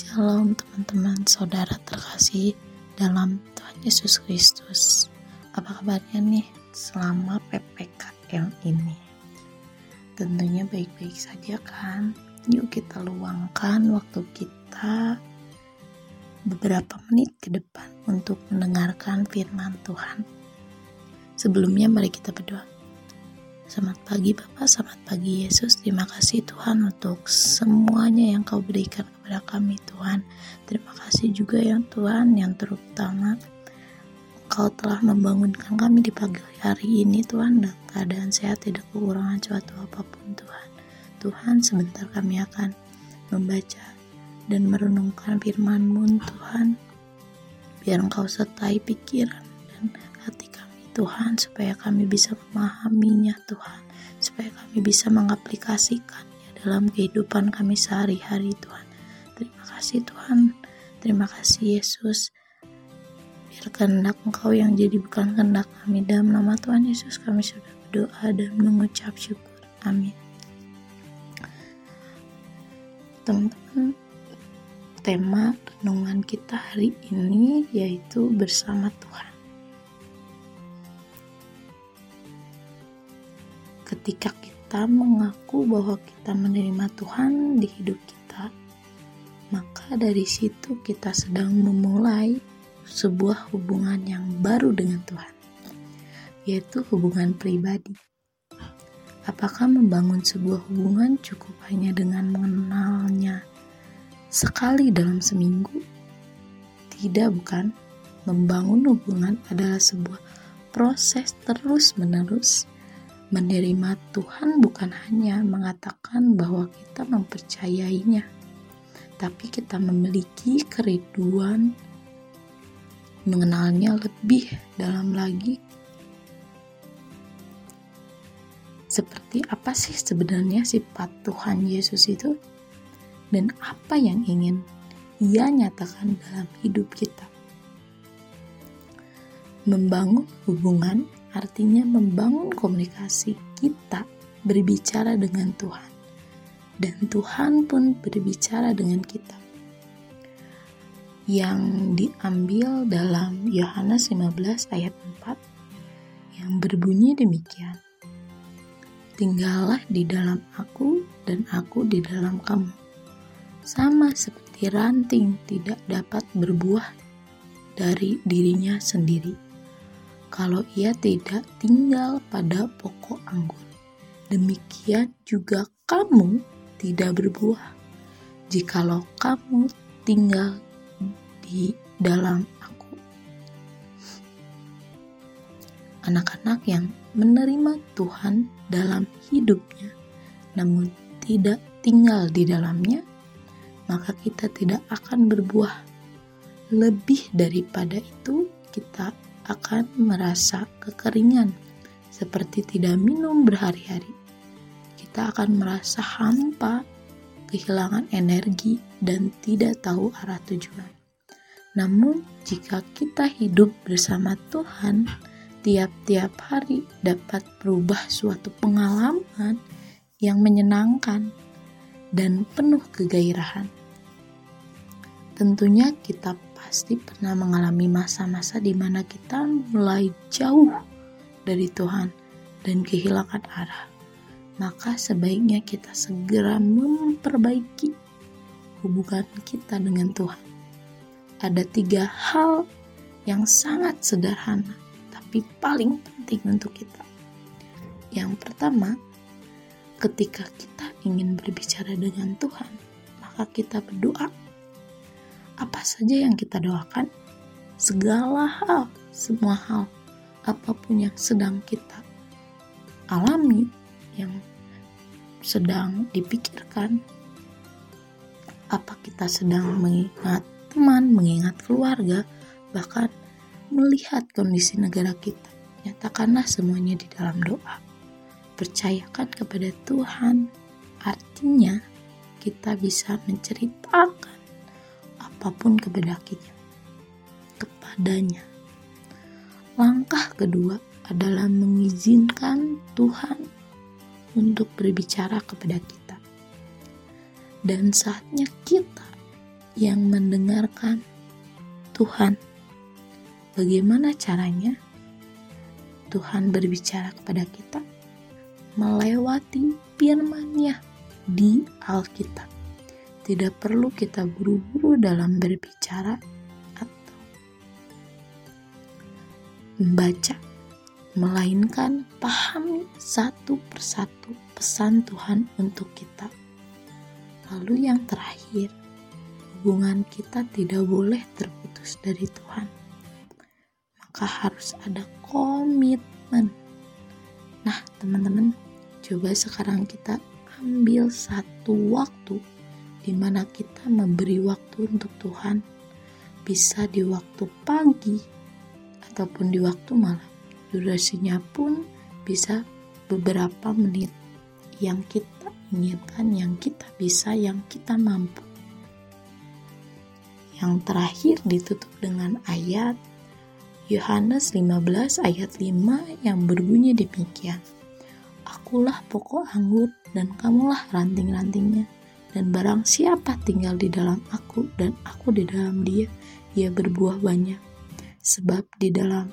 Shalom teman-teman saudara terkasih dalam Tuhan Yesus Kristus Apa kabarnya nih selama PPKM ini? Tentunya baik-baik saja kan? Yuk kita luangkan waktu kita beberapa menit ke depan untuk mendengarkan firman Tuhan Sebelumnya mari kita berdoa Selamat pagi Bapak, selamat pagi Yesus. Terima kasih Tuhan untuk semuanya yang kau berikan kepada kami Tuhan. Terima kasih juga yang Tuhan yang terutama Kau telah membangunkan kami di pagi hari ini Tuhan dan keadaan sehat tidak kekurangan suatu apa pun Tuhan. Tuhan sebentar kami akan membaca dan merenungkan firman-Mu Tuhan. Biar Engkau sertai pikiran dan hati kami Tuhan supaya kami bisa memahaminya Tuhan supaya kami bisa mengaplikasikannya dalam kehidupan kami sehari-hari Tuhan terima kasih Tuhan. Terima kasih Yesus. Biar kehendak Engkau yang jadi bukan kehendak kami. Dalam nama Tuhan Yesus kami sudah berdoa dan mengucap syukur. Amin. Teman-teman tema renungan kita hari ini yaitu bersama Tuhan. Ketika kita mengaku bahwa kita menerima Tuhan di hidup kita, maka dari situ kita sedang memulai sebuah hubungan yang baru dengan Tuhan, yaitu hubungan pribadi. Apakah membangun sebuah hubungan cukup hanya dengan mengenalnya sekali dalam seminggu? Tidak, bukan. Membangun hubungan adalah sebuah proses terus-menerus Menerima Tuhan bukan hanya mengatakan bahwa kita mempercayainya, tapi kita memiliki kerinduan mengenalnya lebih dalam lagi. Seperti apa sih sebenarnya sifat Tuhan Yesus itu? Dan apa yang ingin ia nyatakan dalam hidup kita? Membangun hubungan artinya membangun komunikasi kita berbicara dengan Tuhan dan Tuhan pun berbicara dengan kita yang diambil dalam Yohanes 15 ayat 4 yang berbunyi demikian Tinggallah di dalam aku dan aku di dalam kamu sama seperti ranting tidak dapat berbuah dari dirinya sendiri kalau ia tidak tinggal pada pokok anggur. Demikian juga kamu tidak berbuah jikalau kamu tinggal di dalam aku. Anak-anak yang menerima Tuhan dalam hidupnya, namun tidak tinggal di dalamnya, maka kita tidak akan berbuah. Lebih daripada itu, kita akan merasa kekeringan, seperti tidak minum berhari-hari. Kita akan merasa hampa, kehilangan energi, dan tidak tahu arah tujuan. Namun, jika kita hidup bersama Tuhan, tiap-tiap hari dapat berubah suatu pengalaman yang menyenangkan dan penuh kegairahan. Tentunya kita pasti pernah mengalami masa-masa di mana kita mulai jauh dari Tuhan dan kehilangan arah. Maka sebaiknya kita segera memperbaiki hubungan kita dengan Tuhan. Ada tiga hal yang sangat sederhana, tapi paling penting untuk kita. Yang pertama, ketika kita ingin berbicara dengan Tuhan, maka kita berdoa apa saja yang kita doakan, segala hal, semua hal, apa pun yang sedang kita alami, yang sedang dipikirkan, apa kita sedang mengingat teman, mengingat keluarga, bahkan melihat kondisi negara kita. Nyatakanlah semuanya di dalam doa. Percayakan kepada Tuhan, artinya kita bisa menceritakan apa pun kebedakinya kepadanya. Langkah kedua adalah mengizinkan Tuhan untuk berbicara kepada kita. Dan saatnya kita yang mendengarkan Tuhan. Bagaimana caranya? Tuhan berbicara kepada kita melewati firman-Nya di Alkitab. Tidak perlu kita buru-buru dalam berbicara atau membaca, melainkan pahami satu persatu pesan Tuhan untuk kita. Lalu yang terakhir, hubungan kita tidak boleh terputus dari Tuhan. Maka harus ada komitmen. Nah, teman-teman, coba sekarang kita ambil satu waktu di mana kita memberi waktu untuk Tuhan bisa di waktu pagi ataupun di waktu malam durasinya pun bisa beberapa menit yang kita inginkan yang kita bisa yang kita mampu yang terakhir ditutup dengan ayat Yohanes 15 ayat 5 yang berbunyi demikian Akulah pokok anggur dan kamulah ranting-rantingnya. Dan barang siapa tinggal di dalam aku dan aku di dalam dia, ia berbuah banyak. Sebab di dalam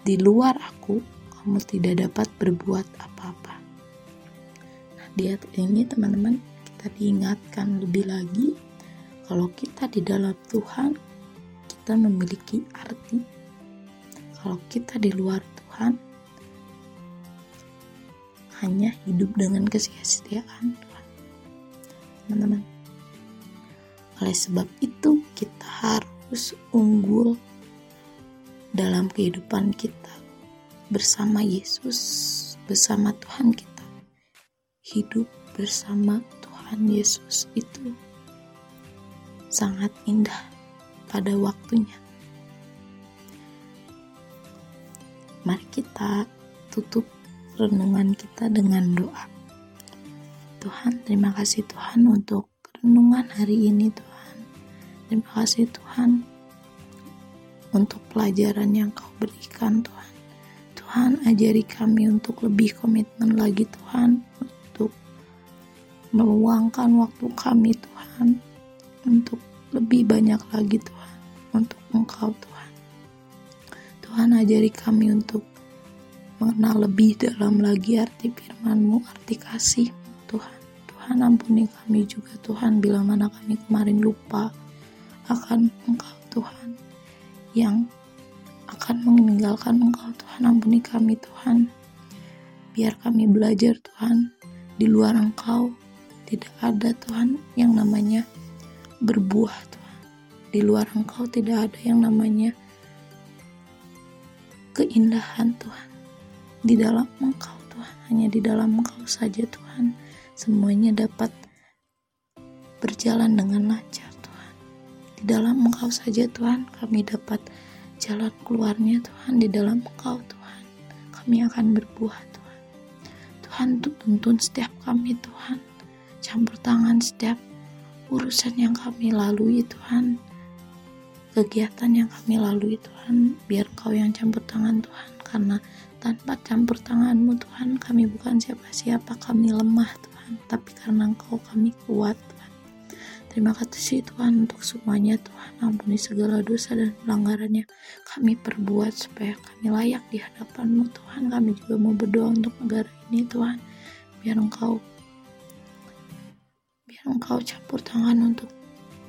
di luar aku kamu tidak dapat berbuat apa-apa. Nah, di ini teman-teman kita diingatkan lebih lagi kalau kita di dalam Tuhan kita memiliki arti. Kalau kita di luar Tuhan hanya hidup dengan kesia-siaan Tuhan. Teman-teman. Oleh sebab itu kita harus unggul dalam kehidupan kita bersama Yesus, bersama Tuhan kita. Hidup bersama Tuhan Yesus itu sangat indah pada waktunya. Mari kita tutup renungan kita dengan doa. Tuhan, terima kasih Tuhan untuk renungan hari ini Tuhan. Terima kasih Tuhan untuk pelajaran yang kau berikan Tuhan. Tuhan ajari kami untuk lebih komitmen lagi Tuhan untuk meluangkan waktu kami Tuhan untuk lebih banyak lagi Tuhan untuk Engkau Tuhan. Tuhan ajari kami untuk mengenal lebih dalam lagi arti firman-Mu, arti kasih Tuhan. Tuhan ampuni kami juga Tuhan bila mana kami kemarin lupa akan Engkau Tuhan yang akan meninggalkan Engkau Tuhan. Ampuni kami Tuhan. Biar kami belajar Tuhan di luar Engkau. Tidak ada Tuhan yang namanya berbuah Tuhan. Di luar Engkau tidak ada yang namanya keindahan Tuhan. Di dalam Engkau Tuhan. Hanya di dalam Engkau saja Tuhan. Semuanya dapat berjalan dengan lancar di dalam Engkau saja Tuhan. Kami dapat jalan keluarnya Tuhan. Di dalam Engkau Tuhan kami akan berbuah Tuhan. Tuhan tuntun setiap kami Tuhan. Campur tangan setiap urusan yang kami lalui Tuhan. Kegiatan yang kami lalui Tuhan. Biar kau yang campur tangan Tuhan. Karena tanpa campur tanganmu Tuhan kami bukan siapa-siapa. Kami lemah Tuhan. Tapi karena engkau kami kuat Tuhan terima kasih Tuhan untuk semuanya Tuhan. Ampuni segala dosa dan pelanggarannya kami perbuat supaya kami layak di hadapanmu Tuhan. Kami juga mau berdoa untuk negara ini Tuhan. Biar engkau biar engkau campur tangan untuk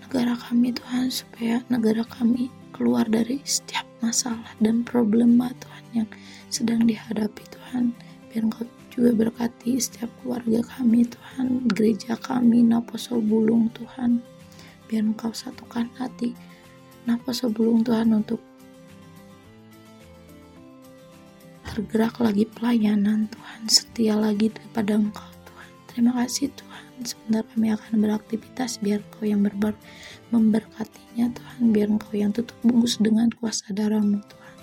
negara kami Tuhan supaya negara kami keluar dari setiap masalah dan problema Tuhan yang sedang dihadapi Tuhan. Biar engkau juga berkati setiap keluarga kami Tuhan. Gereja kami Naposo Bulung Tuhan. Biar engkau satukan hati Naposo Bulung Tuhan untuk tergerak lagi pelayanan Tuhan. Setia lagi kepada engkau Tuhan. Terima kasih Tuhan. Sebentar kami akan beraktivitas biar engkau yang berber memberkatinya Tuhan. Biar engkau yang tutup bungkus dengan kuasa darahmu Tuhan.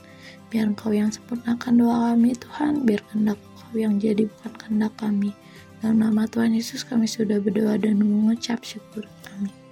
Biar engkau yang sempurnakan doa kami Tuhan. Biar kehendak engkau yang jadi bukan kehendak kami. Dalam nama Tuhan Yesus kami sudah berdoa dan mengucap syukur. Amin